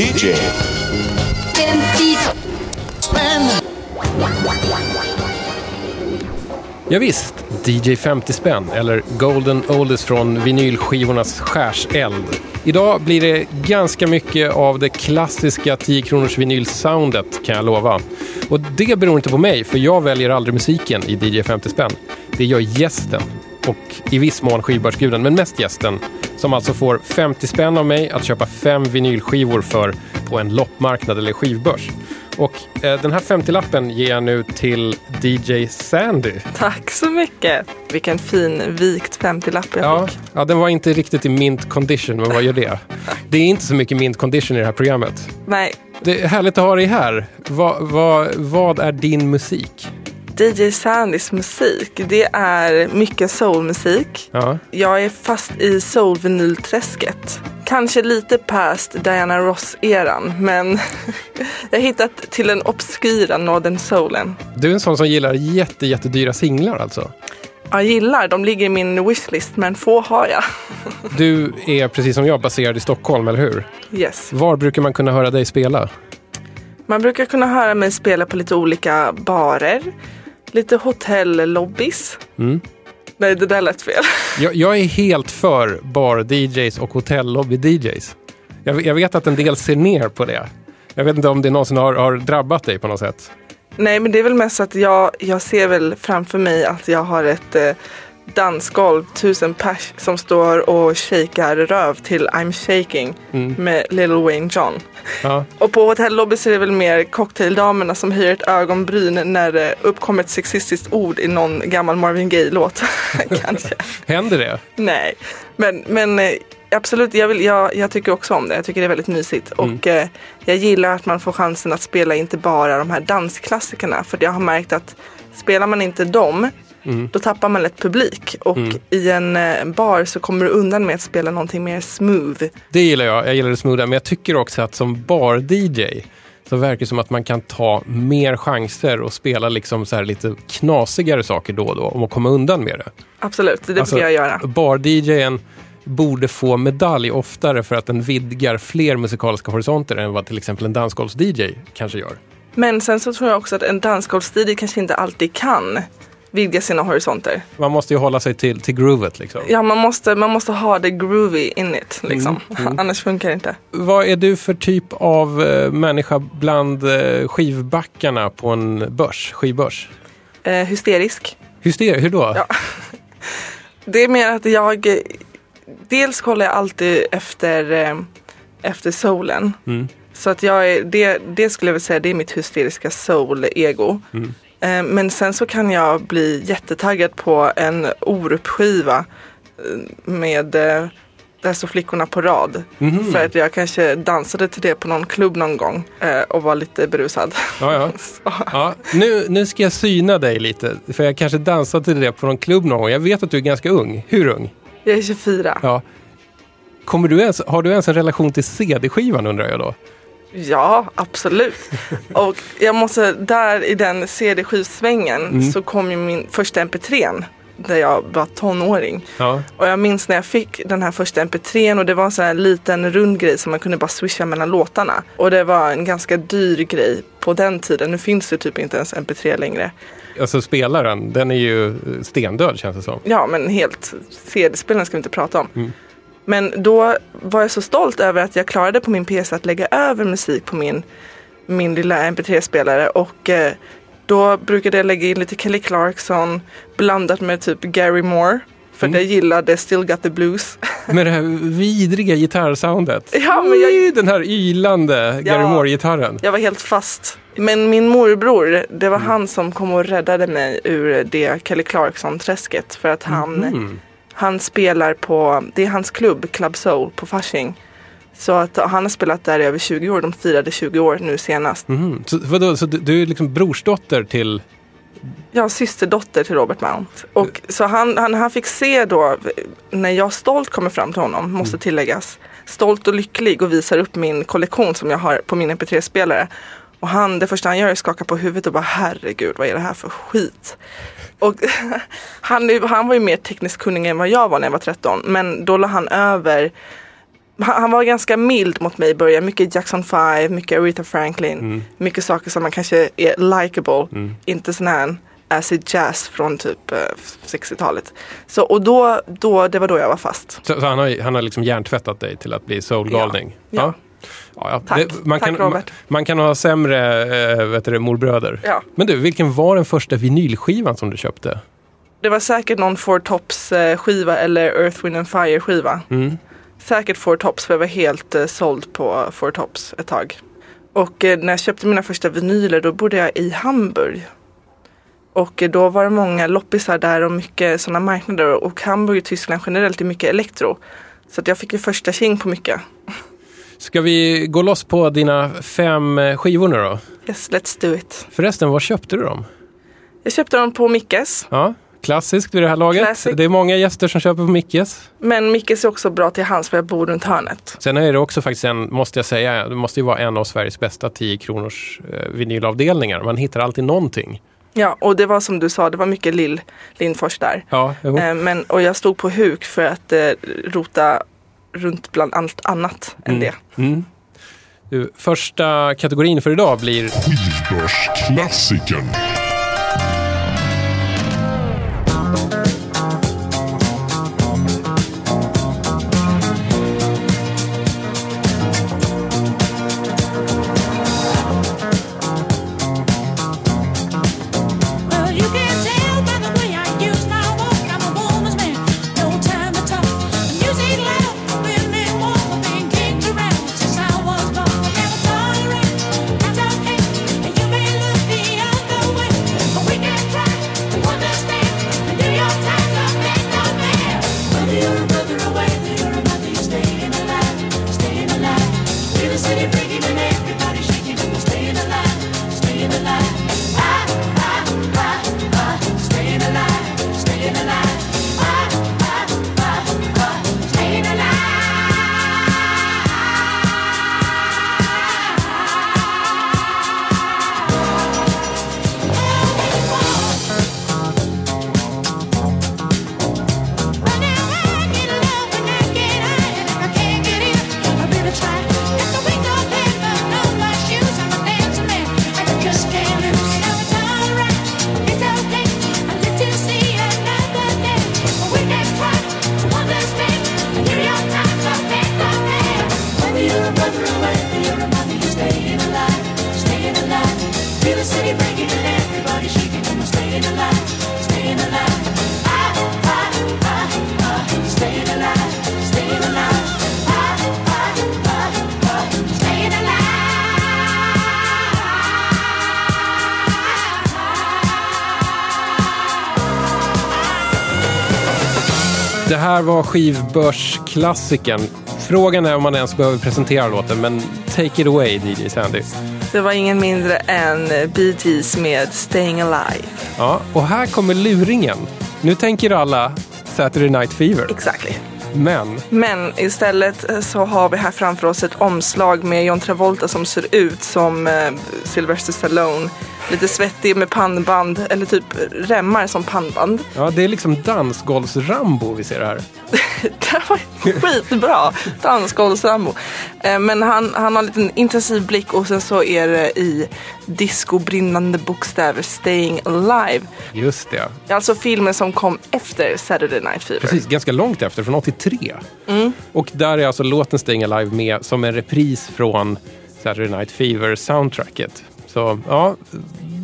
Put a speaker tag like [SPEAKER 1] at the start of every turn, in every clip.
[SPEAKER 1] DJ.
[SPEAKER 2] 50
[SPEAKER 3] Ja, visst, DJ 50 spänn eller Golden Oldies från vinylskivornas skärseld. Idag blir det ganska mycket av det klassiska 10 kronors vinylsoundet kan jag lova. Och det beror inte på mig, för jag väljer aldrig musiken i DJ 50 spänn. Det gör gästen och i viss mån skivbörsguden, men mest gästen som alltså får 50 spänn av mig att köpa fem vinylskivor för på en loppmarknad eller skivbörs. Och eh, den här 50-lappen ger jag nu till DJ Sandy.
[SPEAKER 4] Tack så mycket. Vilken fin vikt 50-lapp jag
[SPEAKER 3] Ja,
[SPEAKER 4] fick.
[SPEAKER 3] ja, den var inte riktigt i mint condition, men vad gör det? Det är inte så mycket mint condition i det här programmet.
[SPEAKER 4] Nej,
[SPEAKER 3] Det är härligt att ha dig här. Va, va, vad är din musik?
[SPEAKER 4] DJ Sandys musik, det är mycket soulmusik.
[SPEAKER 3] Ja.
[SPEAKER 4] Jag är fast i soul-vinylträsket. Kanske lite past Diana Ross-eran, men jag har hittat till den obskyra Northern Soulen.
[SPEAKER 3] Du är en sån som gillar jätte, jättedyra singlar alltså.
[SPEAKER 4] Jag gillar, de ligger i min wishlist, men få har jag.
[SPEAKER 3] Du är precis som jag baserad i Stockholm, eller hur?
[SPEAKER 4] Yes.
[SPEAKER 3] Var brukar man kunna höra dig spela?
[SPEAKER 4] Man brukar kunna höra mig spela på lite olika barer, lite hotellobbys.
[SPEAKER 3] Mm.
[SPEAKER 4] Nej, det där lät fel.
[SPEAKER 3] Jag, jag är helt för bar-DJs och hotellobby-DJs. Jag, jag vet att en del ser ner på det. Jag vet inte om det någonsin har, har drabbat dig på något sätt.
[SPEAKER 4] Nej, men det är väl mest att jag, jag ser väl framför mig att jag har ett eh, dansgolv, tusen pers som står och shakar röv till I'm shaking
[SPEAKER 3] Mm.
[SPEAKER 4] med Lil Wayne John.
[SPEAKER 3] Ja.
[SPEAKER 4] Och på hotellobby så är det väl mer cocktaildamerna som höjer ett ögonbryn när det uppkommer ett sexistiskt ord i någon gammal Marvin Gaye-låt. Kanske.
[SPEAKER 3] Händer det?
[SPEAKER 4] Nej, men, men eh, absolut, jag, vill, jag, jag tycker också om det. Jag tycker det är väldigt mysigt. Och eh, jag gillar att man får chansen att spela inte bara de här dansklassikerna. För jag har märkt att spelar man inte dem, då tappar man lätt publik. Och i en eh, bar så kommer du undan med att spela någonting mer smooth.
[SPEAKER 3] Det gillar jag. Jag gillar det smootha. Men jag tycker också att som bar-DJ så verkar det som att man kan ta mer chanser och spela liksom så här lite knasigare saker då och då om att komma undan med det.
[SPEAKER 4] Absolut, det
[SPEAKER 3] Alltså,
[SPEAKER 4] brukar jag göra.
[SPEAKER 3] Bar-DJen borde få medalj oftare för att den vidgar fler musikaliska horisonter än vad till exempel en dansgolvs-DJ kanske gör.
[SPEAKER 4] Men sen så tror jag också att en dansgolvsstudio kanske inte alltid kan vidga sina horisonter.
[SPEAKER 3] Man måste ju hålla sig till, till groovet liksom.
[SPEAKER 4] Ja, man måste, man måste ha det groovy in it. Liksom. Annars funkar det inte.
[SPEAKER 3] Vad är du för typ av eh, människa bland eh, skivbackarna på en börs, skivbörs?
[SPEAKER 4] Eh, hysterisk.
[SPEAKER 3] Hyster, hur då?
[SPEAKER 4] Ja. Det är mer att jag eh, Dels kollar jag alltid efter, eh, efter soulen.
[SPEAKER 3] Mm.
[SPEAKER 4] Så att jag är, det, det skulle jag vilja säga det är mitt hysteriska soul-ego.
[SPEAKER 3] Mm.
[SPEAKER 4] Eh, men sen så kan jag bli jättetaggad på en Orup-skiva eh, med eh, där står flickorna på rad.
[SPEAKER 3] Mhm.
[SPEAKER 4] För att jag kanske dansade till det på någon klubb någon gång eh, och var lite berusad.
[SPEAKER 3] Ja, ja. Ja nu, nu ska jag syna dig lite, för jag kanske dansade till det på någon klubb någon gång. Jag vet att du är ganska ung. Hur ung?
[SPEAKER 4] Jag är 24.
[SPEAKER 3] Ja. Kommer du ens, har du ens en relation till CD-skivan undrar jag då?
[SPEAKER 4] Ja, absolut. Och jag måste, där i den CD-skivsvängen
[SPEAKER 3] Mm.
[SPEAKER 4] så kom ju min första MP3 där jag var tonåring.
[SPEAKER 3] Ja.
[SPEAKER 4] Och jag minns när jag fick den här första MP3 och det var en sån här liten rund grej som man kunde bara swisha mellan låtarna. Och det var en ganska dyr grej på den tiden. Nu finns det typ inte ens MP3 längre.
[SPEAKER 3] Alltså spelaren, den är ju stendöd känns det som.
[SPEAKER 4] Ja, men helt CD-spelaren ska vi inte prata om.
[SPEAKER 3] Mm.
[SPEAKER 4] Men då var jag så stolt över att jag klarade på min PC att lägga över musik på min, min lilla MP3-spelare. Och eh, då brukade jag lägga in lite Kelly Clarkson blandat med typ Gary Moore. För
[SPEAKER 3] Mm.
[SPEAKER 4] jag gillade Still Got The Blues.
[SPEAKER 3] Med det här vidriga gitarrsoundet.
[SPEAKER 4] Ja, men jag-
[SPEAKER 3] Den här ylande Gary
[SPEAKER 4] Ja.
[SPEAKER 3] Moore-gitarren.
[SPEAKER 4] Jag var helt fast. Men min morbror, det var han som kom och räddade mig ur det Kelly Clarkson-träsket. För att han,
[SPEAKER 3] Mm.
[SPEAKER 4] Han spelar på, det är hans klubb, Club Soul på Fasching. Så att han har spelat där i över 20 år. De firade 20 år nu senast.
[SPEAKER 3] Mhm. Så, vadå, så du, du är liksom brorsdotter till...
[SPEAKER 4] Har systerdotter till Robert Mount. Och så han, han, han fick se då, när jag stolt kommer fram till honom, måste tilläggas, stolt och lycklig och visar upp min kollektion som jag har på min mp3-spelare. Och han, det första han gör är att skaka på huvudet och bara herregud vad är det här för skit? Och han, han var ju mer tekniskt kunnig än vad jag var när jag var 13. Men då la han över han, var ganska mild mot mig i början. Mycket Jackson 5, mycket Aretha Franklin. Mycket saker som man kanske är likable. Inte sån här acid jazz från typ eh, 60-talet. Så, och då, då, det var då jag var fast.
[SPEAKER 3] Så, så han har, han har liksom hjärntvättat dig till att bli soulgalning?
[SPEAKER 4] Ja.
[SPEAKER 3] Ja, ja.
[SPEAKER 4] Tack.
[SPEAKER 3] man,
[SPEAKER 4] Tack,
[SPEAKER 3] kan,
[SPEAKER 4] Robert.
[SPEAKER 3] Man, man kan ha sämre äh, vet du, morbröder.
[SPEAKER 4] Ja.
[SPEAKER 3] Men du, vilken var den första vinylskivan som du köpte?
[SPEAKER 4] Det var säkert någon Four Tops eh, skiva eller Earth, Wind and Fire skiva.
[SPEAKER 3] Mm.
[SPEAKER 4] Säkert Four Tops för jag var helt eh, såld på Four Tops ett tag. Och eh, när jag köpte mina första vinyler då bodde jag i Hamburg. Och eh, då var det många loppisar där och mycket sådana marknader. Och Hamburg och Tyskland generellt är mycket elektro. Så att jag fick ju första king på mycket.
[SPEAKER 3] Ska vi gå loss på dina fem eh, skivor nu då?
[SPEAKER 4] Yes, let's do it.
[SPEAKER 3] Förresten, var köpte du dem?
[SPEAKER 4] Jag köpte dem på Mickes.
[SPEAKER 3] Ja, klassiskt vid det här laget.
[SPEAKER 4] Classic.
[SPEAKER 3] Det är många gäster som köper på Mickes.
[SPEAKER 4] Men Mickes är också bra till hands för jag bor runt hörnet.
[SPEAKER 3] Sen är det också faktiskt en, måste jag säga, det måste ju vara en av Sveriges bästa 10 kronors eh, vinylavdelningar. Man hittar alltid någonting.
[SPEAKER 4] Ja, och det var som du sa, det var mycket Lill Lindfors där.
[SPEAKER 3] Ja, jo.
[SPEAKER 4] Eh, men, och jag stod på huk för att eh, rota runt bland allt annat än det.
[SPEAKER 3] Mm. Du, första kategorin för idag blir
[SPEAKER 1] Skivbörsklassikern.
[SPEAKER 3] Här var skivbörsklassikern. Frågan är om man ens behöver presentera låten, men take it away DJ Sandy.
[SPEAKER 4] Det var ingen mindre än Bee Gees med Staying Alive.
[SPEAKER 3] Ja, och här kommer luringen. Nu tänker alla Saturday Night Fever,
[SPEAKER 4] Exactly.
[SPEAKER 3] men
[SPEAKER 4] Men istället eh, så har vi här framför oss ett omslag med John Travolta som ser ut som eh, Sylvester Stallone. Lite svettig med pannband, eller typ remmar som pannband.
[SPEAKER 3] ja, det är liksom dansgolvs-Rambo vi ser här.
[SPEAKER 4] Det var skitbra! Dansgolvsrambo. Eh, Men han, han har en liten intensiv blick och sen så är det i discobrinnande bokstäver Staying Alive.
[SPEAKER 3] Just det.
[SPEAKER 4] Alltså filmen som kom efter Saturday Night Fever.
[SPEAKER 3] Precis, ganska långt efter, från 83.
[SPEAKER 4] Mm.
[SPEAKER 3] Och där är alltså låten Staying Alive med som en repris från Saturday Night Fever-soundtracket. Så ja,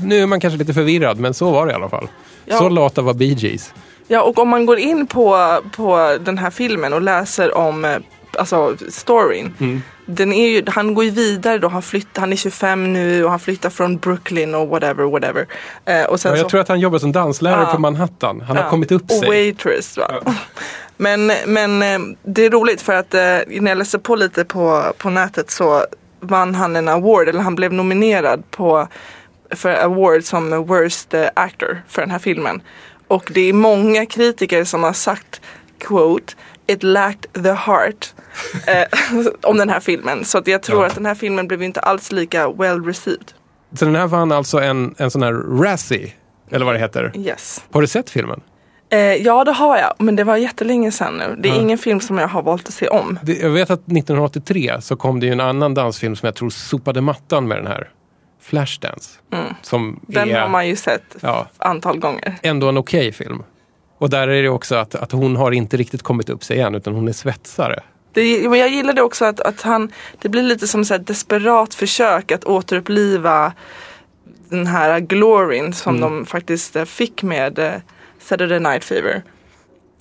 [SPEAKER 3] nu är man kanske lite förvirrad, men så var det i alla fall.
[SPEAKER 4] Ja.
[SPEAKER 3] Så lata var Bee Gees.
[SPEAKER 4] Ja, och om man går in på, på den här filmen och läser om eh, alltså, storyn.
[SPEAKER 3] Mm.
[SPEAKER 4] Den är ju, han går ju vidare då, han, flyttar, han är 25 nu och han flyttar från Brooklyn och whatever, whatever. Eh, och sen
[SPEAKER 3] Ja, jag
[SPEAKER 4] så,
[SPEAKER 3] tror att han jobbar som danslärare
[SPEAKER 4] Ja.
[SPEAKER 3] på Manhattan. Han har
[SPEAKER 4] Ja,
[SPEAKER 3] kommit upp sig.
[SPEAKER 4] waitress va. Men, men eh, det är roligt för att eh, när jag läste på lite på, på nätet så vann han en award, eller han blev nominerad på för award som worst eh, actor för den här filmen. Och det är många kritiker som har sagt quote It lacked the heart eh, om den här filmen. Så att jag tror
[SPEAKER 3] Ja.
[SPEAKER 4] att den här filmen blev inte alls lika well received.
[SPEAKER 3] Så den här vann alltså en, en sån här Razzie, eller vad det heter.
[SPEAKER 4] Yes.
[SPEAKER 3] Har du sett filmen?
[SPEAKER 4] Eh, ja, det har jag. Men det var jättelänge sedan nu. Det är
[SPEAKER 3] Ja.
[SPEAKER 4] ingen film som jag har valt att se om.
[SPEAKER 3] Det, jag vet att 1983 så kom det ju en annan dansfilm som jag tror sopade mattan med den här. Flashdance. Som
[SPEAKER 4] Mm. Den
[SPEAKER 3] är
[SPEAKER 4] har man ju sett
[SPEAKER 3] Ja.
[SPEAKER 4] antal gånger.
[SPEAKER 3] ändå en okej film. Och där är det också att, att hon har inte riktigt kommit upp sig än utan hon är svetsare.
[SPEAKER 4] Det, men jag gillade också att, att han, det blir lite som ett desperat försök att återuppliva den här gloryn som de faktiskt eh, fick med eh, Saturday Night Fever.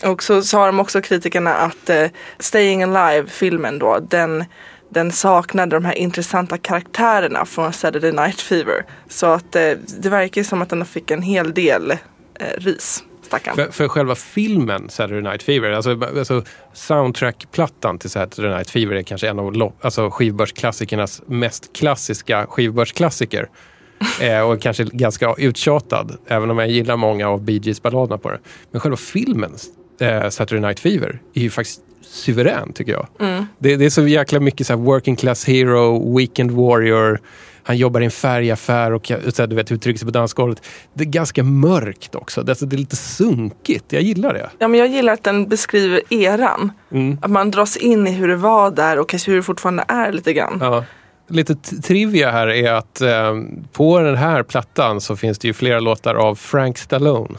[SPEAKER 4] Och så sa de också kritikerna att eh, Staying Alive-filmen då, den, den saknade de här intressanta karaktärerna från Saturday Night Fever. Så att eh, det verkar som att den fick en hel del eh, ris, stackarn.
[SPEAKER 3] För, för själva filmen Saturday Night Fever, alltså, alltså soundtrackplattan till Saturday Night Fever är kanske en av alltså, skivbörsklassikernas mest klassiska skivbörsklassiker eh, och kanske ganska uttjatad, även om jag gillar många av Bee Gees balladerna på det. Men själva filmen, eh, Saturday Night Fever, är ju faktiskt suverän tycker jag. Det, det är så jäkla mycket så här working class hero, weekend warrior, han jobbar i en färgaffär och så här, du vet, uttrycker sig på dansgolvet. Det är ganska mörkt också. Det, alltså, det är lite sunkigt. Jag gillar det.
[SPEAKER 4] Ja, men jag gillar att den beskriver eran.
[SPEAKER 3] Mm.
[SPEAKER 4] Att man dras in i hur det var där och kanske hur det fortfarande är lite grann.
[SPEAKER 3] Ja. Lite trivia här är att eh, på den här plattan så finns det ju flera låtar av Frank Stallone.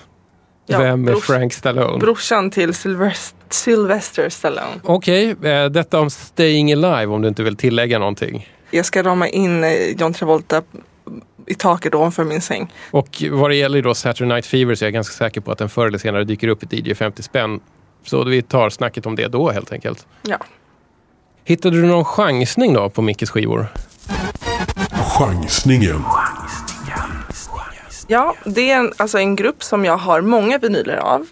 [SPEAKER 4] Ja,
[SPEAKER 3] Vem är
[SPEAKER 4] brors-
[SPEAKER 3] Frank Stallone?
[SPEAKER 4] Brorsan till Sylvester, Sylvester Stallone.
[SPEAKER 3] Okej, eh, detta om Staying Alive om du inte vill tillägga någonting.
[SPEAKER 4] Jag ska rama in eh, John Travolta i taket ovanför min säng.
[SPEAKER 3] Och vad det gäller då Saturday Night Fever så är jag ganska säker på att den förr eller senare dyker upp i DJ 50 spänn. Så vi tar snacket om det då helt enkelt.
[SPEAKER 4] Ja.
[SPEAKER 3] Hittade du någon chansning då på Mickes skivor?
[SPEAKER 1] Chansningen.
[SPEAKER 4] Ja, det är en, alltså en grupp som jag har många vinyler av.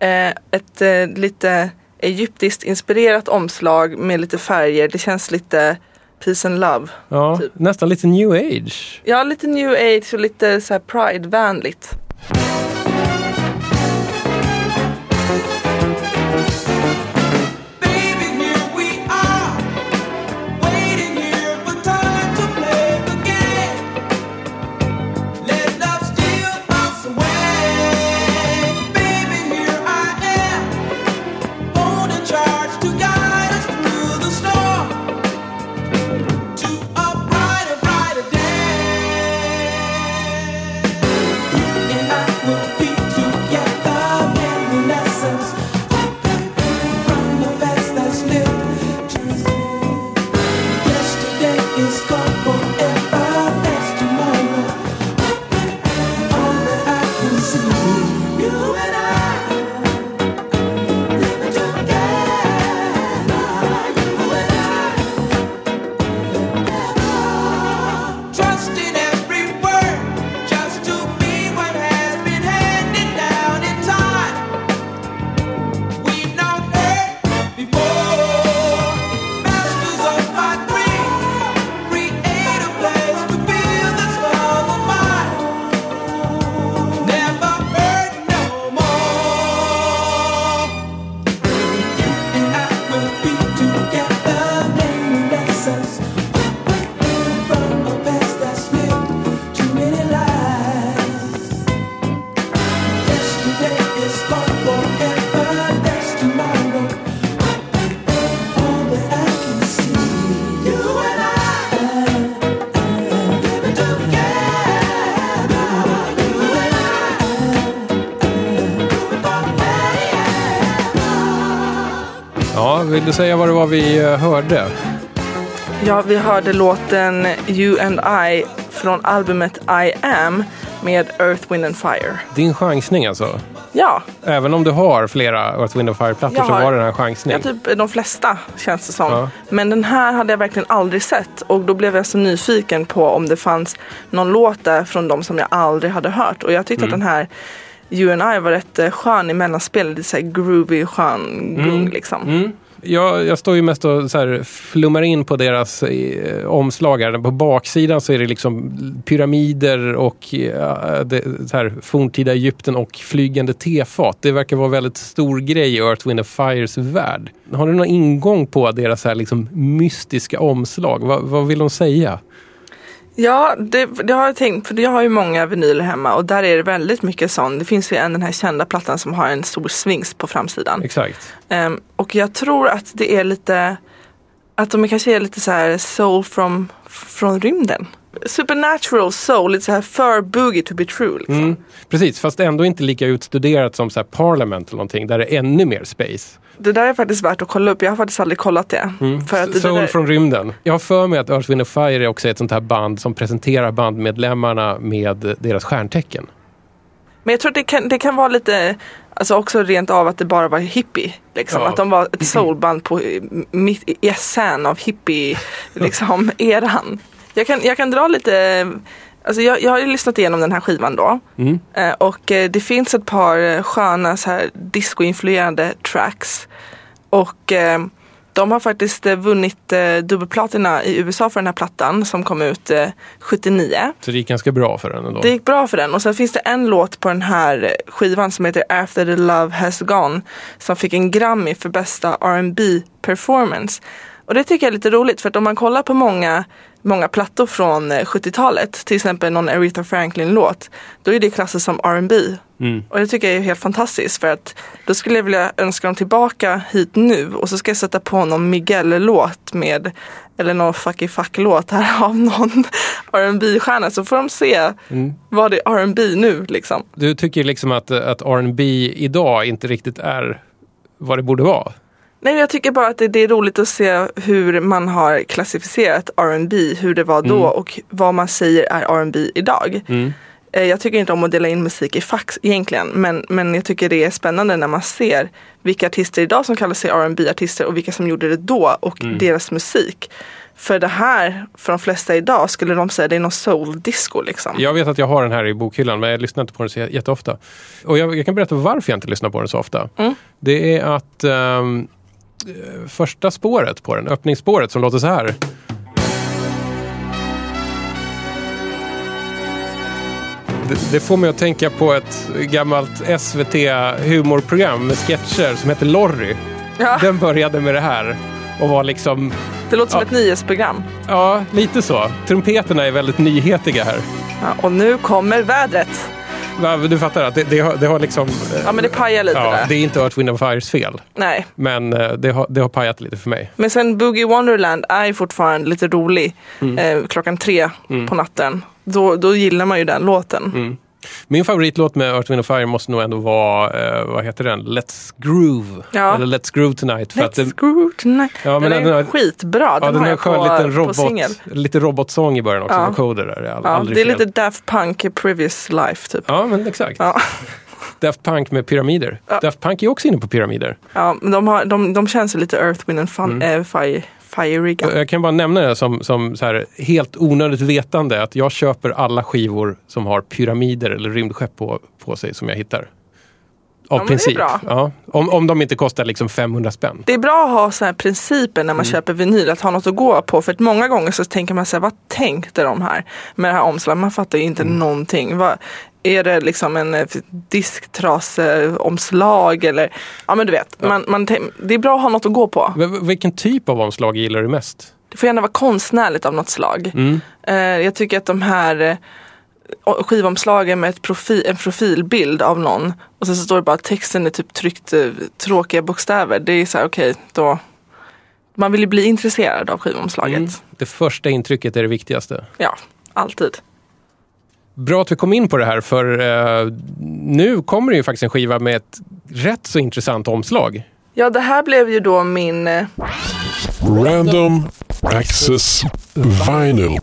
[SPEAKER 4] Eh, ett eh, lite egyptiskt inspirerat omslag med lite färger. Det känns lite peace and love.
[SPEAKER 3] Ja,
[SPEAKER 4] Typ.
[SPEAKER 3] nästan lite new age.
[SPEAKER 4] Ja, lite new age och lite så här pride-vänligt.
[SPEAKER 3] Vill du säga vad det var vi eh, hörde?
[SPEAKER 4] Ja, vi hörde låten You and I från albumet I am med Earth, Wind and Fire.
[SPEAKER 3] Din chansning alltså?
[SPEAKER 4] Ja,
[SPEAKER 3] Även om du har flera Earth, Wind Fire-plattor
[SPEAKER 4] Jag
[SPEAKER 3] så var det den här chansning?
[SPEAKER 4] ja, typ de flesta känns det som.
[SPEAKER 3] Ja.
[SPEAKER 4] Men den här hade jag verkligen aldrig sett och då blev jag så nyfiken på om det fanns någon låt där från dem som jag aldrig hade hört. Och jag tyckte
[SPEAKER 3] Mm.
[SPEAKER 4] att den här You and I var rätt eh, skön i mellanspelet. Lite såhär groovy, skön gung liksom.
[SPEAKER 3] Mm. Jag, jag står ju mest och så här flummar in på deras eh, omslag. Här. På baksidan så är det liksom pyramider och eh, det, så här, forntida Egypten och flygande tefat. Det verkar vara väldigt stor grej i Earth, Wind Fires värld. Har du någon ingång på deras här liksom mystiska omslag? Va, vad vill de säga?
[SPEAKER 4] Ja, det, det har jag tänkt, för jag har ju många vinyler hemma och där är det väldigt mycket sån. Det finns ju en den här kända plattan som har en stor svings på framsidan.
[SPEAKER 3] Exakt.
[SPEAKER 4] Ehm, och jag tror att det är lite, att de kanske är lite så här soul from, från rymden. Supernatural soul, lite så här för boogie to be true. Liksom.
[SPEAKER 3] Mm. Precis, fast ändå inte lika utstuderat som så här Parliament eller någonting där det är ännu mer space.
[SPEAKER 4] Det där är faktiskt värt att kolla upp. Jag har faktiskt aldrig kollat det. För att
[SPEAKER 3] Soul
[SPEAKER 4] där,
[SPEAKER 3] från rymden. Jag har för mig att Earth, Wind Fire är också ett sånt här band som presenterar bandmedlemmarna med deras stjärntecken.
[SPEAKER 4] Men jag tror att det kan, det kan vara lite, alltså också rent av att det bara var hippie. Liksom.
[SPEAKER 3] Ja.
[SPEAKER 4] Att de var ett soulband på mitt i av hippie liksom, eran. Jag kan, jag kan dra lite, alltså jag, jag har ju lyssnat igenom den här skivan då.
[SPEAKER 3] Mm.
[SPEAKER 4] Eh, och eh, det finns ett par eh, sköna så här disco-influerade tracks. Och de har faktiskt vunnit dubbelplatina i USA för den här plattan som kom ut eh, 79.
[SPEAKER 3] Så det gick ganska bra för den ändå.
[SPEAKER 4] Det gick bra för den och sen finns det en låt på den här skivan som heter After the Love Has Gone som fick en Grammy för bästa R&B performance. Och det tycker jag är lite roligt för att om man kollar på många, många plattor från eh, 70-talet, till exempel någon Aretha Franklin-låt, då är det klassat som R&B.
[SPEAKER 3] Mm.
[SPEAKER 4] Och det tycker jag är helt fantastiskt för att då skulle jag vilja önska dem tillbaka hit nu och så ska jag sätta på någon Miguel-låt med eller någon fucky fuck-låt här av någon rb stjärna så får de se
[SPEAKER 3] Mm.
[SPEAKER 4] vad det är R&B nu liksom.
[SPEAKER 3] Du tycker liksom att, att R&B idag inte riktigt är vad det borde vara?
[SPEAKER 4] Nej, jag tycker bara att det, det är roligt att se hur man har klassificerat R&B, hur det var då
[SPEAKER 3] Mm.
[SPEAKER 4] och vad man säger är R&B idag.
[SPEAKER 3] Mm.
[SPEAKER 4] Eh, Jag tycker inte om att dela in musik i fack egentligen, men, men jag tycker det är spännande när man ser vilka artister idag som kallar sig rb artister och vilka som gjorde det då och
[SPEAKER 3] Mm.
[SPEAKER 4] deras musik. För det här, för de flesta idag, skulle de säga det är någon soul-disco liksom.
[SPEAKER 3] Jag vet att jag har den här i bokhyllan men jag lyssnar inte på den så jätteofta. Och jag, jag kan berätta varför jag inte lyssnar på den så ofta.
[SPEAKER 4] Mm.
[SPEAKER 3] Det är att eh, första spåret på den, öppningsspåret som låter så här. Det, det får mig att tänka på ett gammalt SVT-humorprogram med sketcher som heter Lorry.
[SPEAKER 4] Ja,
[SPEAKER 3] Den började med det här och var liksom,
[SPEAKER 4] det låter som
[SPEAKER 3] ja.
[SPEAKER 4] ett nyhetsprogram.
[SPEAKER 3] ja, lite så. Trumpeterna är väldigt nyhetiga här.
[SPEAKER 4] Ja, och nu kommer vädret.
[SPEAKER 3] Du fattar att det, det, har, det har liksom... eh,
[SPEAKER 4] Ja men det pajar lite
[SPEAKER 3] ja,
[SPEAKER 4] där.
[SPEAKER 3] det är inte Earth, Wind Fires fel.
[SPEAKER 4] Nej.
[SPEAKER 3] Men eh, det har, det har pajat lite för mig.
[SPEAKER 4] Men sen Boogie Wonderland är fortfarande lite rolig
[SPEAKER 3] Mm.
[SPEAKER 4] eh, klockan tre på natten. Då, då gillar man ju den låten.
[SPEAKER 3] Mm. Min favoritlåt med Earth, Wind Fire måste nog ändå vara, eh, vad heter den? Let's Groove.
[SPEAKER 4] Ja.
[SPEAKER 3] Eller Let's Groove Tonight. För
[SPEAKER 4] Let's
[SPEAKER 3] det,
[SPEAKER 4] groove tonight.
[SPEAKER 3] Ja, men
[SPEAKER 4] den,
[SPEAKER 3] den
[SPEAKER 4] är
[SPEAKER 3] har-
[SPEAKER 4] skitbra.
[SPEAKER 3] ja,
[SPEAKER 4] Den,
[SPEAKER 3] den
[SPEAKER 4] har jag
[SPEAKER 3] skön
[SPEAKER 4] på,
[SPEAKER 3] liten robot, lite robotsång i början också.
[SPEAKER 4] Ja.
[SPEAKER 3] Vocoder där. Det är all-
[SPEAKER 4] Ja, det är
[SPEAKER 3] fel.
[SPEAKER 4] lite Daft Punk Previous Life typ.
[SPEAKER 3] Ja, men exakt.
[SPEAKER 4] Ja.
[SPEAKER 3] Daft Punk med pyramider.
[SPEAKER 4] Ja.
[SPEAKER 3] Daft Punk är också inne på pyramider.
[SPEAKER 4] Ja, men de, har, de, de känns lite Earth, Wind and fun,
[SPEAKER 3] Mm.
[SPEAKER 4] eh, fire, Fireiga.
[SPEAKER 3] Jag kan bara nämna det som, som så här, helt onödigt vetande att jag köper alla skivor som har pyramider eller rymdskepp på, på sig som jag hittar. Av
[SPEAKER 4] Ja,
[SPEAKER 3] princip.
[SPEAKER 4] bra.
[SPEAKER 3] Ja, om, om de inte kostar liksom 500 spänn.
[SPEAKER 4] Det är bra att ha så här principer när man
[SPEAKER 3] Mm.
[SPEAKER 4] köper vinyl, att ha något att gå på. För att många gånger så tänker man så här, vad tänkte de här med det här omslaget? Man fattar ju inte
[SPEAKER 3] Mm.
[SPEAKER 4] någonting. Vad, är det liksom en eh, disktraseomslag eller, ja men du vet. Man, man, tänk- det är bra att ha något att gå på.
[SPEAKER 3] V- vilken typ av omslag gillar du mest?
[SPEAKER 4] Det får gärna vara konstnärligt av något slag.
[SPEAKER 3] Mm.
[SPEAKER 4] Eh, jag tycker att de här eh, skivomslagen med ett profil, en profilbild av någon och sen så står det bara att texten är typ tryckt eh, tråkiga bokstäver. Det är så här, okej, då. Man vill ju bli intresserad av skivomslaget.
[SPEAKER 3] Mm. Det första intrycket är det viktigaste.
[SPEAKER 4] Ja, alltid.
[SPEAKER 3] Bra att vi kom in på det här för eh, nu kommer det ju faktiskt en skiva med ett rätt så intressant omslag.
[SPEAKER 4] Ja, det här blev ju då min... eh,
[SPEAKER 1] Random Access Vinyl.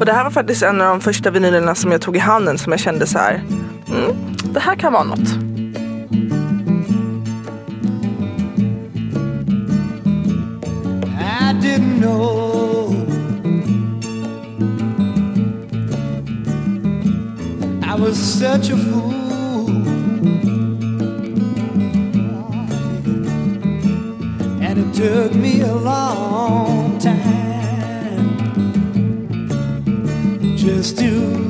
[SPEAKER 4] Och det här var faktiskt en av de första vinylerna som jag tog i handen som jag kände så här. Mm, det här kan vara något.
[SPEAKER 5] I didn't know just to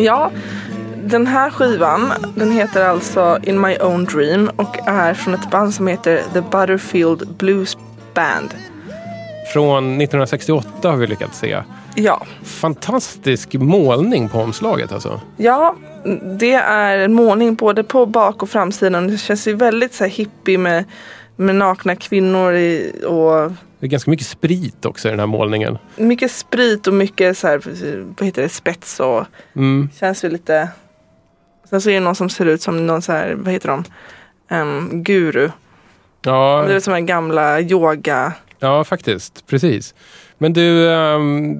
[SPEAKER 4] Ja, den här skivan den heter alltså In My Own Dream och är från ett band som heter The Butterfield Blues Band.
[SPEAKER 3] Från 1968 har vi lyckats se.
[SPEAKER 4] Ja,
[SPEAKER 3] Fantastisk målning på omslaget alltså.
[SPEAKER 4] ja det är en målning både på bak och framsidan. Det känns ju väldigt så här hippie med, med nakna kvinnor i, och
[SPEAKER 3] Det är ganska mycket sprit också i den här målningen.
[SPEAKER 4] mycket sprit och mycket så här, vad heter det, spets och
[SPEAKER 3] Mm.
[SPEAKER 4] känns ju lite Sen så är det någon som ser ut som någon så här, vad heter de? Um, guru.
[SPEAKER 3] Ja,
[SPEAKER 4] Det är som en gamla yoga
[SPEAKER 3] ja, faktiskt. Precis. Men du,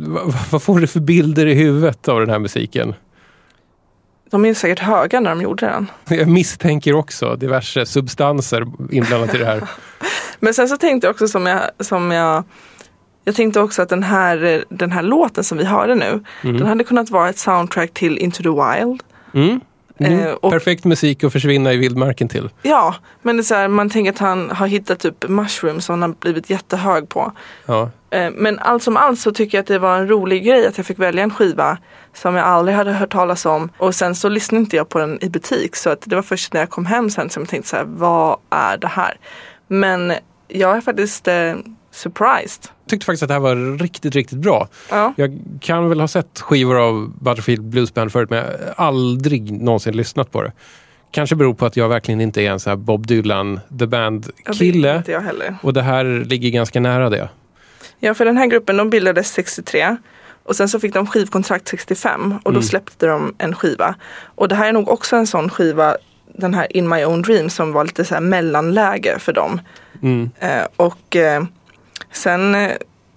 [SPEAKER 3] vad, vad får du för bilder i huvudet av den här musiken?
[SPEAKER 4] De är säkert höga när de gjorde den.
[SPEAKER 3] Jag misstänker också diverse substanser inblandat i det här.
[SPEAKER 4] Men sen så tänkte jag också som jag, som jag jag tänkte också att den här, den här låten som vi hörde nu, den hade kunnat vara ett soundtrack till Into the Wild.
[SPEAKER 3] Mm. Mm.
[SPEAKER 4] Eh, och,
[SPEAKER 3] Perfekt musik att försvinna i vildmarken till.
[SPEAKER 4] ja, men det är så här, man tänker att han har hittat typ mushrooms som han har blivit jättehög på.
[SPEAKER 3] Ja.
[SPEAKER 4] Eh, Men allt som allt så tycker jag att det var en rolig grej att jag fick välja en skiva som jag aldrig hade hört talas om. Och sen så lyssnade inte jag på den i butik. Så att det var först när jag kom hem sen som jag tänkte så här, vad är det här? Men jag är faktiskt eh, surprised.
[SPEAKER 3] tyckte faktiskt att det här var riktigt, riktigt bra.
[SPEAKER 4] Ja.
[SPEAKER 3] Jag kan väl ha sett skivor av Butterfield Blues Band förut men jag har aldrig någonsin lyssnat på det. Kanske beror på att jag verkligen inte är en så här Bob Dylan, The Band-kille.
[SPEAKER 4] inte jag heller.
[SPEAKER 3] Och det här ligger ganska nära det.
[SPEAKER 4] Ja, för den här gruppen de bildades 63 och sen så fick de skivkontrakt 65 och då
[SPEAKER 3] Mm.
[SPEAKER 4] släppte de en skiva. Och det här är nog också en sån skiva, den här In My Own Dream som var lite så här mellanläge för dem.
[SPEAKER 3] Mm.
[SPEAKER 4] Eh, och eh, sen eh,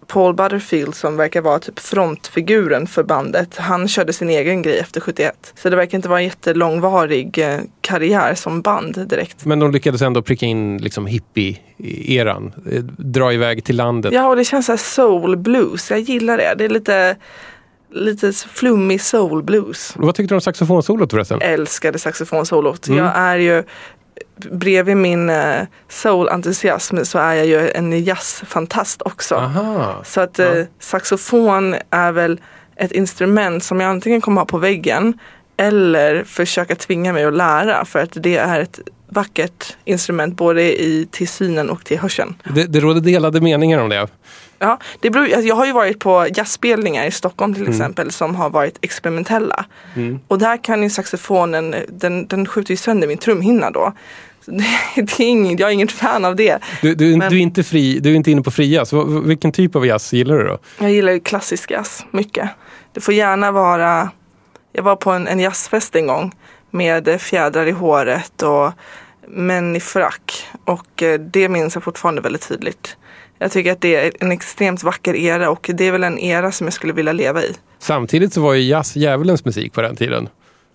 [SPEAKER 4] Paul Butterfield som verkar vara typ frontfiguren för bandet, han körde sin egen grej efter 71. Så det verkar inte vara en jättelångvarig eh, karriär som band direkt.
[SPEAKER 3] Men de lyckades ändå pricka in liksom hippie-eran. Eh, Dra iväg till landet.
[SPEAKER 4] Ja, och det känns så soul blues. Jag gillar det. Det är lite, lite flummig soul blues.
[SPEAKER 3] Vad tyckte du om saxofonsolot förresten?
[SPEAKER 4] Älskade saxofonsolot.
[SPEAKER 3] Mm.
[SPEAKER 4] Jag är ju Bredvid min eh, soul-entusiasm så är jag ju en jazzfantast också.
[SPEAKER 3] Aha.
[SPEAKER 4] Så att
[SPEAKER 3] Ja.
[SPEAKER 4] eh, saxofon är väl ett instrument som jag antingen kommer ha på väggen eller försöka tvinga mig att lära för att det är ett vackert instrument både i, till synen och till hörseln.
[SPEAKER 3] Det, det råder delade meningar om det.
[SPEAKER 4] Ja, det beror, alltså jag har ju varit på jazzspelningar i Stockholm till
[SPEAKER 3] Mm.
[SPEAKER 4] exempel som har varit experimentella.
[SPEAKER 3] Mm.
[SPEAKER 4] Och där kan ju saxofonen, den, den skjuter ju sönder min trumhinna då. Det, det är ingen, jag är inget fan av det.
[SPEAKER 3] Du, du,
[SPEAKER 4] Men-
[SPEAKER 3] du, är inte fri, du är inte inne på fri jazz. Vilken typ av jazz gillar du då?
[SPEAKER 4] Jag gillar ju klassisk jazz mycket. Det får gärna vara, jag var på en, en jazzfest en gång med fjädrar i håret och män i frack. Och eh, det minns jag fortfarande väldigt tydligt. Jag tycker att det är en extremt vacker era och det är väl en era som jag skulle vilja leva i.
[SPEAKER 3] Samtidigt så var ju jazz djävulens musik på den tiden.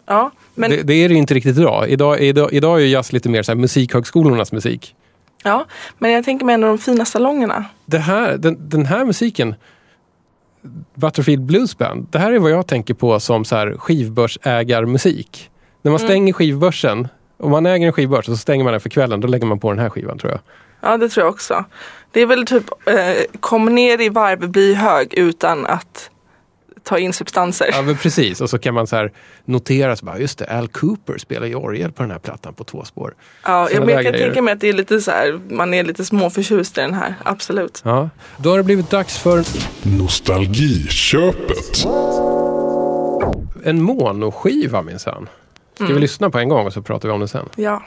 [SPEAKER 4] Ja, men,
[SPEAKER 3] det, det är det ju inte riktigt idag. Idag, idag, idag är jazz lite mer så här musikhögskolornas musik.
[SPEAKER 4] ja, men jag tänker mig en av de fina salongerna.
[SPEAKER 3] Det här, den, den här musiken, Butterfield Blues Band, det här är vad jag tänker på som så här skivbörsägarmusik. När man stänger skivbörsen, om man äger en skivbörs och så stänger man den för kvällen, då lägger man på den här skivan tror jag.
[SPEAKER 4] Ja, det tror jag också. Det är väl typ, eh, kom ner i varv, bli hög utan att ta in substanser.
[SPEAKER 3] Ja, men precis. Och så kan man så här notera, så bara, just det, Al Cooper spelar ju orgel på den här plattan på två spår.
[SPEAKER 4] Ja, jag, jag kan tänka mig att det är lite så här, man är lite småförtjust i den här, absolut.
[SPEAKER 3] Ja. Då har det blivit dags för
[SPEAKER 1] Nostalgiköpet.
[SPEAKER 3] en monoskiva minsann. Ska vi lyssna på en gång och så pratar vi om det sen?
[SPEAKER 4] Ja.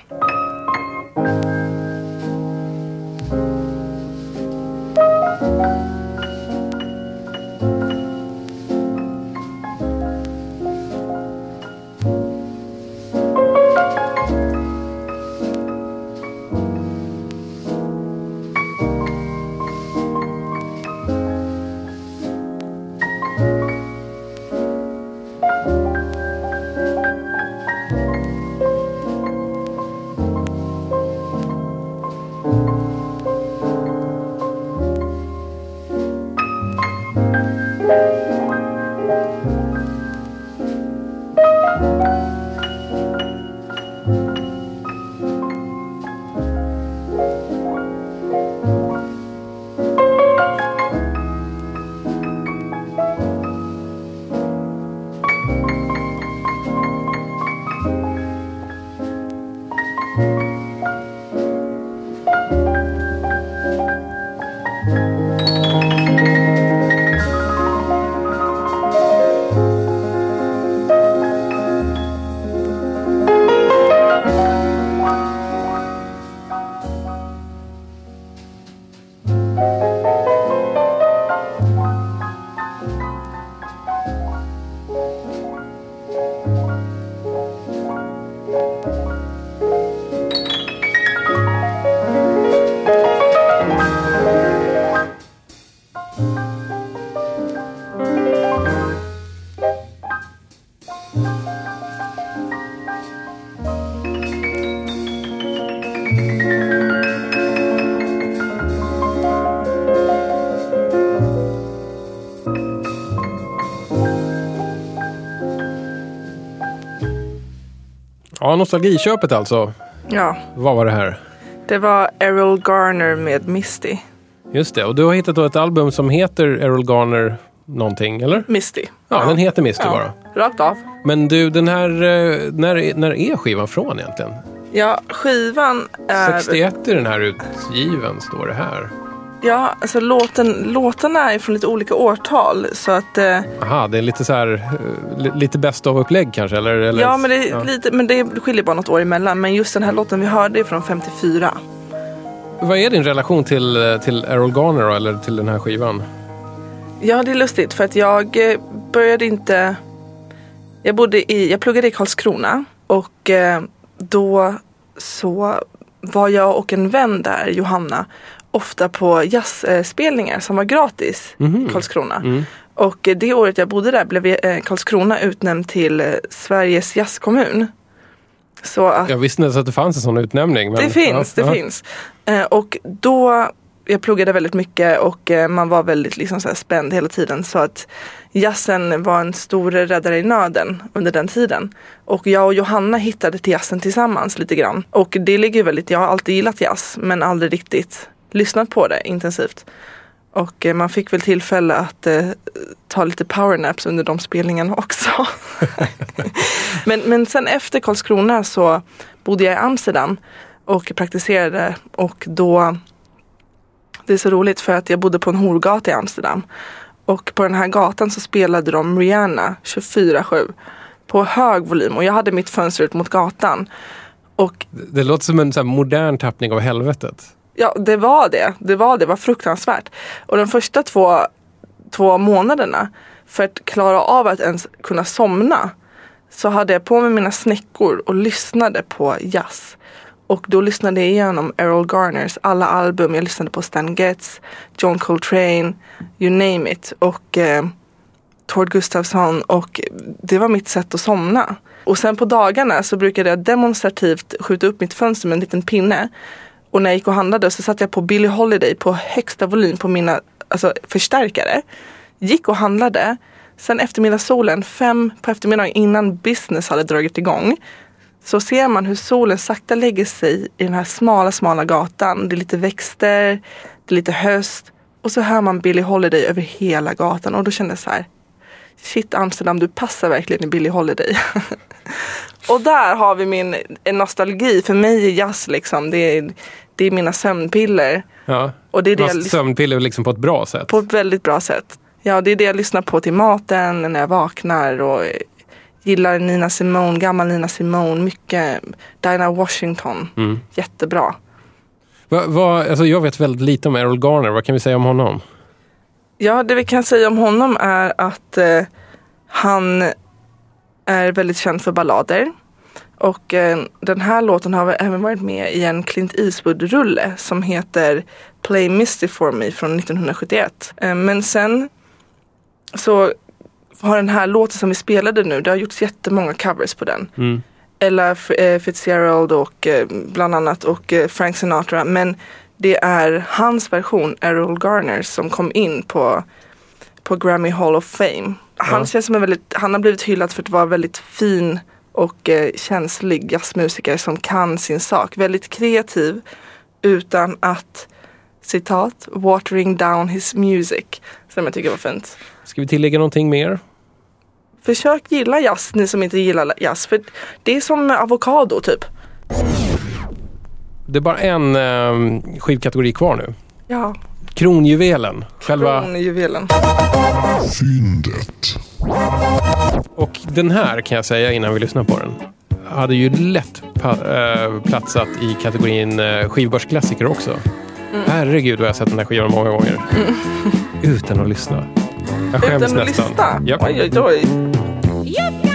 [SPEAKER 3] Ja, nostalgiköpet alltså.
[SPEAKER 4] Ja,
[SPEAKER 3] Vad var det här?
[SPEAKER 4] det var Errol Garner med Misty.
[SPEAKER 3] Just det, och du har hittat då ett album som heter Errol Garner någonting, eller?
[SPEAKER 4] Misty.
[SPEAKER 3] Ja, den heter Misty
[SPEAKER 4] ja.
[SPEAKER 3] bara.
[SPEAKER 4] Rakt av.
[SPEAKER 3] Men du, den här, eh, när, när är skivan från egentligen?
[SPEAKER 4] Ja, skivan är...
[SPEAKER 3] 61 är den här utgiven, står det här.
[SPEAKER 4] Ja, alltså låten, låtarna är från lite olika årtal. Så att... Eh,
[SPEAKER 3] Aha, det är lite så här, eh, li- lite best of-upplägg kanske? Eller, eller,
[SPEAKER 4] ja, men det, är
[SPEAKER 3] ja.
[SPEAKER 4] Lite, men det skiljer bara något år emellan. Men just den här låten vi hörde är från 54.
[SPEAKER 3] Vad är din relation till, eh, till Errol Garner då, eller till den här skivan?
[SPEAKER 4] Ja, det är lustigt för att jag eh, började inte... Jag, bodde i, jag pluggade i Karlskrona och eh, då så var jag och en vän där, Johanna, ofta på jazzspelningar som var gratis
[SPEAKER 3] Mhm.
[SPEAKER 4] i Karlskrona.
[SPEAKER 3] Mm.
[SPEAKER 4] Och det året jag bodde där blev eh, Karlskrona utnämnd till eh, Sveriges jazzkommun. Så att
[SPEAKER 3] Jag visste inte ens att det fanns en sån utnämning. Men,
[SPEAKER 4] det finns,
[SPEAKER 3] ja,
[SPEAKER 4] det
[SPEAKER 3] ja.
[SPEAKER 4] finns. Eh, och då, jag pluggade väldigt mycket och man var väldigt liksom så här spänd hela tiden. Så att jazzen var en stor räddare i nöden under den tiden. Och jag och Johanna hittade till jazzen tillsammans lite grann. Och det ligger väldigt, jag har alltid gillat jazz men aldrig riktigt lyssnat på det intensivt. Och eh, man fick väl tillfälle att eh, ta lite powernaps under de spelningarna också. men, men sen efter Karlskrona så bodde jag i Amsterdam och praktiserade och då det är så roligt för att jag bodde på en horgata i Amsterdam och på den här gatan så spelade de Rihanna 24-7 på hög volym och jag hade mitt fönster ut mot gatan. Och
[SPEAKER 3] Det låter som en modern tappning av helvetet.
[SPEAKER 4] Ja, det var det. Det var det. Det var fruktansvärt. Och de första två, två månaderna för att klara av att ens kunna somna så hade jag på mig mina snäckor och lyssnade på jazz. Och då lyssnade jag igenom Errol Garners alla album. Jag lyssnade på Stan Getz, John Coltrane, you name it. Och eh, Tord Gustafsson och det var mitt sätt att somna. Och sen på dagarna så brukade jag demonstrativt skjuta upp mitt fönster med en liten pinne. Och när jag gick och handlade så satte jag på Billie Holiday på högsta volym på mina alltså, förstärkare. Gick och handlade. Sen eftermiddagssolen, fem på eftermiddagen innan business hade dragit igång. Så ser man hur solen sakta lägger sig i den här smala, smala gatan. Det är lite växter, det är lite höst. Och så hör man Billie Holiday över hela gatan. Och då kände jag så här. Shit Amsterdam, du passar verkligen i Billie Holiday. och där har vi min nostalgi. För mig är jazz liksom, det är, det är mina sömnpiller.
[SPEAKER 3] Ja.
[SPEAKER 4] Och det är det
[SPEAKER 3] Fast sömnpiller liksom på ett bra sätt.
[SPEAKER 4] på ett väldigt bra sätt. Ja, det är det jag lyssnar på till maten, när jag vaknar och gillar Nina Simone, gammal Nina Simone, mycket Dinah Washington.
[SPEAKER 3] Mm.
[SPEAKER 4] Jättebra.
[SPEAKER 3] Va, va, alltså jag vet väldigt lite om Errol Garner. Vad kan vi säga om honom?
[SPEAKER 4] Ja, det vi kan säga om honom är att eh, han är väldigt känd för ballader. Och eh, den här låten har även varit med i en Clint Eastwood-rulle som heter Play Misty for me från 1971. Eh, men sen så har den här låten som vi spelade nu, det har gjorts jättemånga covers på den.
[SPEAKER 3] Mm.
[SPEAKER 4] Ella eh, Fitzgerald och eh, bland annat och eh, Frank Sinatra. Men det är hans version, Errol Garner, som kom in på, på Grammy Hall of Fame. Han
[SPEAKER 3] Ja.
[SPEAKER 4] känns som en väldigt, han har blivit hyllad för att vara väldigt fin och eh, känslig jazzmusiker som kan sin sak. Väldigt kreativ utan att, citat, watering down his music. Som jag tycker var fint.
[SPEAKER 3] Ska vi tillägga någonting mer?
[SPEAKER 4] Försök gilla jazz, ni som inte gillar jazz. För det är som avokado typ.
[SPEAKER 3] Det är bara en eh, skivkategori kvar nu.
[SPEAKER 4] Ja,
[SPEAKER 3] Kronjuvelen. Själva,
[SPEAKER 4] kronjuvelen.
[SPEAKER 1] Fyndet.
[SPEAKER 3] Och den här kan jag säga innan vi lyssnar på den. Hade ju lätt eh, platsat i kategorin eh, skivbörsklassiker också. Herregud vad jag har sett den här skivan många gånger. Utan att lyssna. Jag skäms
[SPEAKER 4] Utan att
[SPEAKER 3] nästan.
[SPEAKER 4] lyssna.
[SPEAKER 3] Japp.
[SPEAKER 4] Oj, oj, oj.
[SPEAKER 6] You've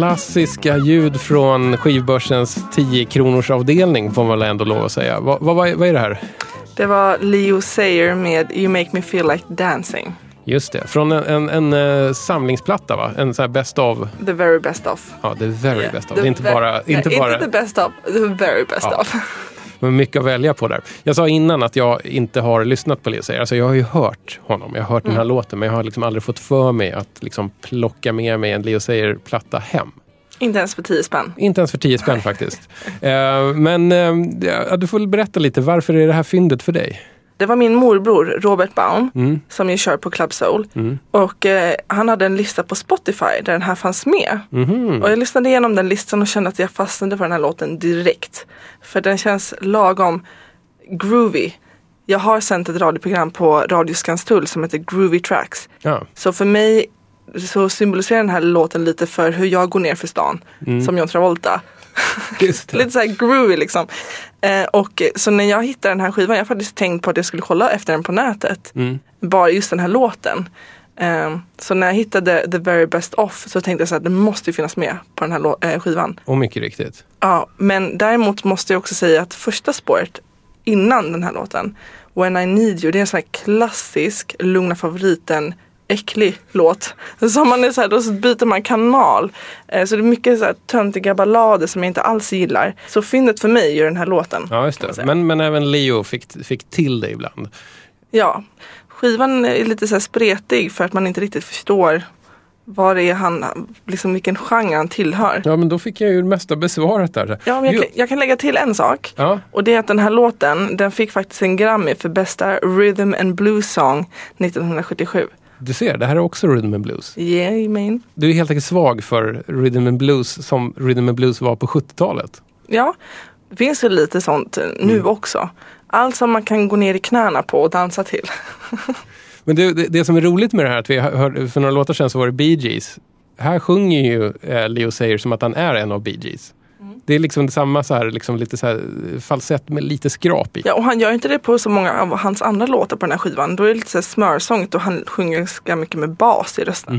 [SPEAKER 3] klassiska ljud från skivbörsens 10 kronors avdelning får man väl ändå lov att säga. Vad, vad, vad är- det här?
[SPEAKER 4] Det var Leo Sayer med You Make Me Feel Like Dancing.
[SPEAKER 3] Just det, från en, en, en eh, samlingsplatta va? En sån här best of.
[SPEAKER 4] The very best of.
[SPEAKER 3] Ja, the very
[SPEAKER 4] Yeah.
[SPEAKER 3] best of. Det är inte bara,
[SPEAKER 4] Nej,
[SPEAKER 3] inte bara
[SPEAKER 4] inte the best of, the very best
[SPEAKER 3] Ja.
[SPEAKER 4] of.
[SPEAKER 3] men mycket att välja på där. Jag sa innan att jag inte har lyssnat på Sayer. Alltså jag har ju hört honom, jag har hört den här
[SPEAKER 4] Mm.
[SPEAKER 3] låten, men jag har liksom aldrig fått för mig att liksom plocka med mig en Leo Sayer-platta hem.
[SPEAKER 4] Inte ens för 10 spänn.
[SPEAKER 3] Inte ens för 10 spänn faktiskt. Eh, men eh, du får väl berätta lite, varför är det här fyndet för dig?
[SPEAKER 4] Det var min morbror Robert Baum
[SPEAKER 3] Mm.
[SPEAKER 4] som ju kör på Club Soul.
[SPEAKER 3] Mm.
[SPEAKER 4] Och eh, han hade en lista på Spotify där den här fanns med.
[SPEAKER 3] Mhm.
[SPEAKER 4] Och jag lyssnade igenom den listan och kände att jag fastnade för den här låten direkt. För den känns lagom groovy. Jag har sänt ett radioprogram på Radio Skanstull som heter Groovy Tracks.
[SPEAKER 3] Ja.
[SPEAKER 4] Så för mig så symboliserar den här låten lite för hur jag går ner för stan. Som John Travolta. Lite så här groovy liksom. Eh, och så när jag hittade den här skivan, jag faktiskt tänkt på att jag skulle kolla efter den på nätet.
[SPEAKER 3] Mm.
[SPEAKER 4] Bara just den här låten. Eh, så när jag hittade The Very Best Off så tänkte jag så att det måste ju finnas med på den här eh, skivan.
[SPEAKER 3] Och mycket riktigt.
[SPEAKER 4] Ja, men däremot måste jag också säga att första spåret innan den här låten, When I Need You, det är en sån här klassisk Lugna Favoriten äcklig låt. Så man är så här, då byter man kanal. Eh, Så det är mycket så här töntiga ballader som jag inte alls gillar. Så fyndet för mig är ju den här låten.
[SPEAKER 3] Ja, just det. Men, men även Leo fick, fick till det ibland.
[SPEAKER 4] Ja, skivan är lite så här spretig för att man inte riktigt förstår vad det är han, liksom vilken genre han tillhör.
[SPEAKER 3] Ja, men då fick jag ju det mesta besvarat där.
[SPEAKER 4] Ja, men jag, kan, jag kan lägga till en sak.
[SPEAKER 3] Ja,
[SPEAKER 4] Och det är att den här låten, den fick faktiskt en Grammy för bästa Rhythm and Blues Song 1977.
[SPEAKER 3] Du ser, det här är också rhythm and blues.
[SPEAKER 4] Mean?
[SPEAKER 3] Du är helt enkelt svag för rhythm and blues som rhythm and blues var på 70-talet.
[SPEAKER 4] Ja, det finns ju lite sånt nu
[SPEAKER 3] Mm.
[SPEAKER 4] också. Allt som man kan gå ner i knäna på och dansa till.
[SPEAKER 3] Men det, det, det som är roligt med det här, att vi hörde, för några låtar sedan så var det Bee Gees. Här sjunger ju eh, Leo Sayer som att han är en av Bee Gees.
[SPEAKER 4] Mm.
[SPEAKER 3] Det är liksom samma så här, liksom lite så här falsett med lite skrap i.
[SPEAKER 4] Ja, och han gör inte det på så många av hans andra låtar på den här skivan. Då är det lite så smörsångt och han sjunger ganska mycket med bas i rösten.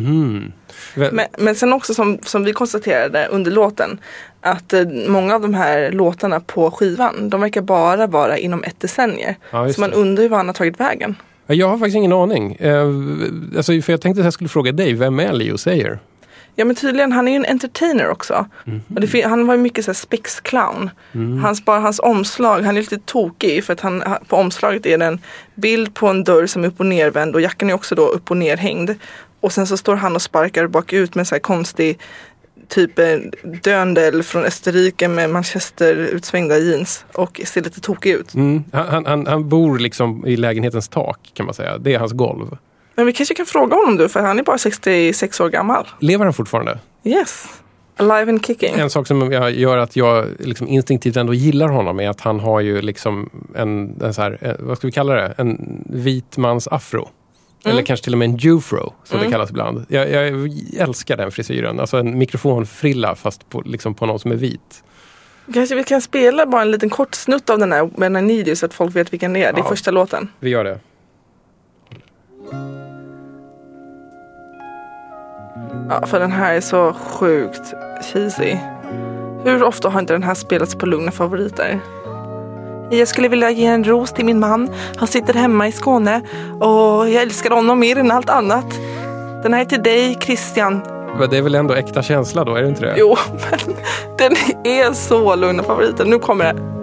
[SPEAKER 3] Vä-
[SPEAKER 4] Men, men sen också som, som vi konstaterade under låten att eh, många av de här låtarna på skivan de verkar bara vara inom ett decennium.
[SPEAKER 3] Ja,
[SPEAKER 4] så man undrar ju var han har tagit vägen.
[SPEAKER 3] Ja, Jag har faktiskt ingen aning. Eh, alltså, för jag tänkte att jag skulle fråga dig, vem är Leo Sayer?
[SPEAKER 4] Ja men tydligen, han är ju en entertainer också.
[SPEAKER 3] Mhm.
[SPEAKER 4] Och det, han var ju mycket så här spexclown.
[SPEAKER 3] Mm.
[SPEAKER 4] Hans, bara hans omslag, han är lite tokig för att han, på omslaget är det en bild på en dörr som är upp och nervänd och jackan är också då upp och nerhängd. Och sen så står han och sparkar bakut med en så här konstig typ eh, döndel från Österrike med manchester utsvängda jeans och ser lite tokig ut.
[SPEAKER 3] Mm. Han, han- han, han bor liksom i lägenhetens tak kan man säga. Det är hans golv.
[SPEAKER 4] Men vi kanske kan fråga honom du för han är bara 66 år gammal.
[SPEAKER 3] Lever han fortfarande?
[SPEAKER 4] Yes. Alive and kicking.
[SPEAKER 3] En sak som jag gör att jag liksom instinktivt ändå gillar honom är att han har ju liksom en, en så här, eh, vad ska vi kalla det, en vit mans afro. Eller kanske till och med en jufro som det kallas ibland. Jag, jag älskar den frisyren. Alltså en mikrofonfrilla fast på, liksom på någon som är vit.
[SPEAKER 4] Kanske vi kan spela bara en liten kort snutt av den här When I Need You så att folk vet vilken det är. Det är
[SPEAKER 3] Ja.
[SPEAKER 4] första låten.
[SPEAKER 3] Vi gör det.
[SPEAKER 4] Ja, för den här är så sjukt cheesy. Hur ofta har inte den här spelats på lugna favoriter? Jag skulle vilja ge en ros till min man. Han sitter hemma i Skåne och jag älskar honom mer än allt annat. Den här är till dig Christian.
[SPEAKER 3] Men det är väl ändå äkta känsla då, är det inte det?
[SPEAKER 4] Jo, men den är så lugna favoriter. Nu kommer det.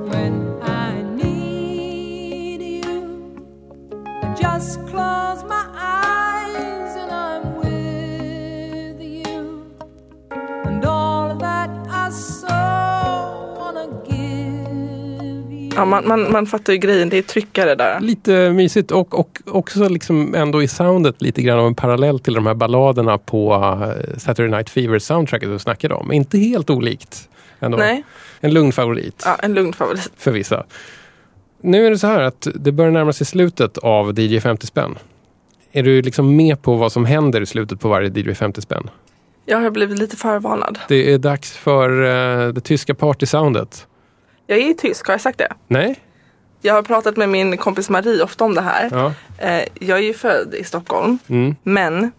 [SPEAKER 4] Ja, man, man, man fattar ju grejen. Det är tryckare där.
[SPEAKER 3] Lite mysigt och, och också liksom ändå i soundet lite grann av en parallell till de här balladerna på eh, Saturday Night Fever soundtracket du snackade om. Inte helt olikt. Ändå.
[SPEAKER 4] Nej,
[SPEAKER 3] En lugn favorit
[SPEAKER 4] ja, en lugn favorit.
[SPEAKER 3] för vissa. Nu är det så här att det börjar närma sig slutet av DJ 50 spänn. Är du liksom med på vad som händer i slutet på varje DJ 50 spänn?
[SPEAKER 4] Jag har blivit lite förvarnad.
[SPEAKER 3] Det är dags för eh, det tyska partysoundet.
[SPEAKER 4] Jag är tysk, har jag sagt det?
[SPEAKER 3] Nej?
[SPEAKER 4] Jag har pratat med min kompis Marie ofta om det här.
[SPEAKER 3] Ja.
[SPEAKER 4] Eh, jag är ju född i Stockholm,
[SPEAKER 3] Mm.
[SPEAKER 4] men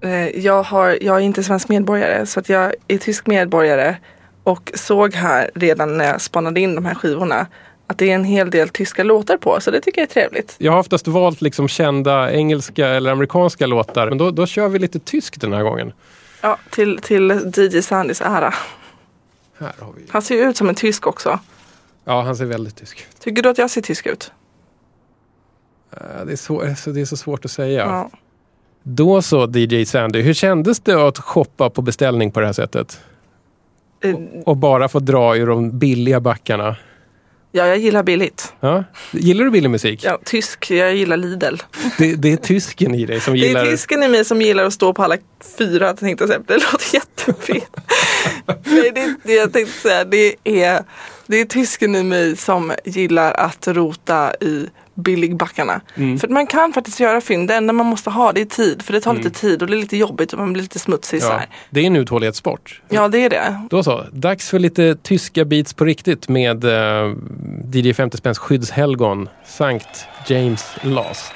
[SPEAKER 4] Eh, jag, har, jag är inte svensk medborgare så att jag är tysk medborgare och såg här redan när jag spanade in de här skivorna att det är en hel del tyska låtar på så det tycker jag är trevligt.
[SPEAKER 3] Jag har oftast valt liksom kända engelska eller amerikanska låtar. Men då, då kör vi lite tyskt den här gången.
[SPEAKER 4] Ja, till, till DJ Sandys ära.
[SPEAKER 3] Här har vi.
[SPEAKER 4] Han ser ju ut som en tysk också.
[SPEAKER 3] Ja, han ser väldigt tysk ut.
[SPEAKER 4] Tycker du att jag ser tysk ut?
[SPEAKER 3] Eh, Det är, så, alltså, det är så svårt att säga.
[SPEAKER 4] Ja.
[SPEAKER 3] Då så, DJ Sandy. Hur kändes det att shoppa på beställning på det här sättet?
[SPEAKER 4] Eh,
[SPEAKER 3] Och bara få dra ur de billiga backarna?
[SPEAKER 4] Ja, jag gillar billigt.
[SPEAKER 3] Ja? Gillar du billig musik?
[SPEAKER 4] Ja, tysk, jag gillar Lidl.
[SPEAKER 3] Det, det är tysken i dig som
[SPEAKER 4] Det
[SPEAKER 3] gillar...
[SPEAKER 4] är tysken i mig som gillar att stå på alla fyra tänkte jag säga. Det låter jättefel. Nej, det, det jag tänkte säga det är, det är tysken i mig som gillar att rota i billigbackarna.
[SPEAKER 3] Mm.
[SPEAKER 4] För man kan faktiskt göra fynd. Det enda man måste ha det är tid. För det tar lite tid och det är lite jobbigt och man blir lite smutsig så
[SPEAKER 3] Mm. Ja,
[SPEAKER 4] här.
[SPEAKER 3] det är en uthållighetssport.
[SPEAKER 4] Ja, det är det.
[SPEAKER 3] Då så, dags för lite tyska beats på riktigt med eh, DJ 50 spänns skyddshelgon Sankt James Last.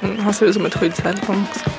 [SPEAKER 4] Mm, han ser ut som ett skyddshelgon också.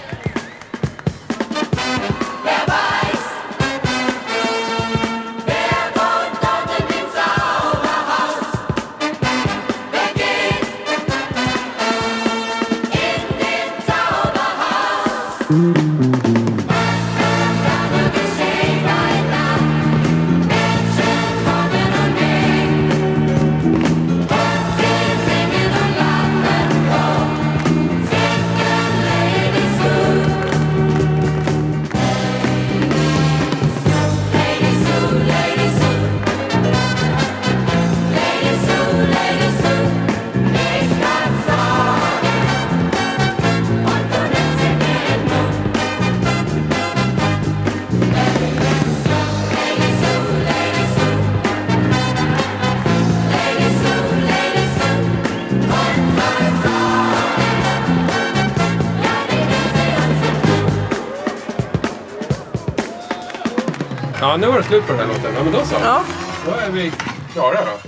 [SPEAKER 3] Var det slut på den här låten. Ja, men då så.
[SPEAKER 4] Ja.
[SPEAKER 3] Då är vi klara då.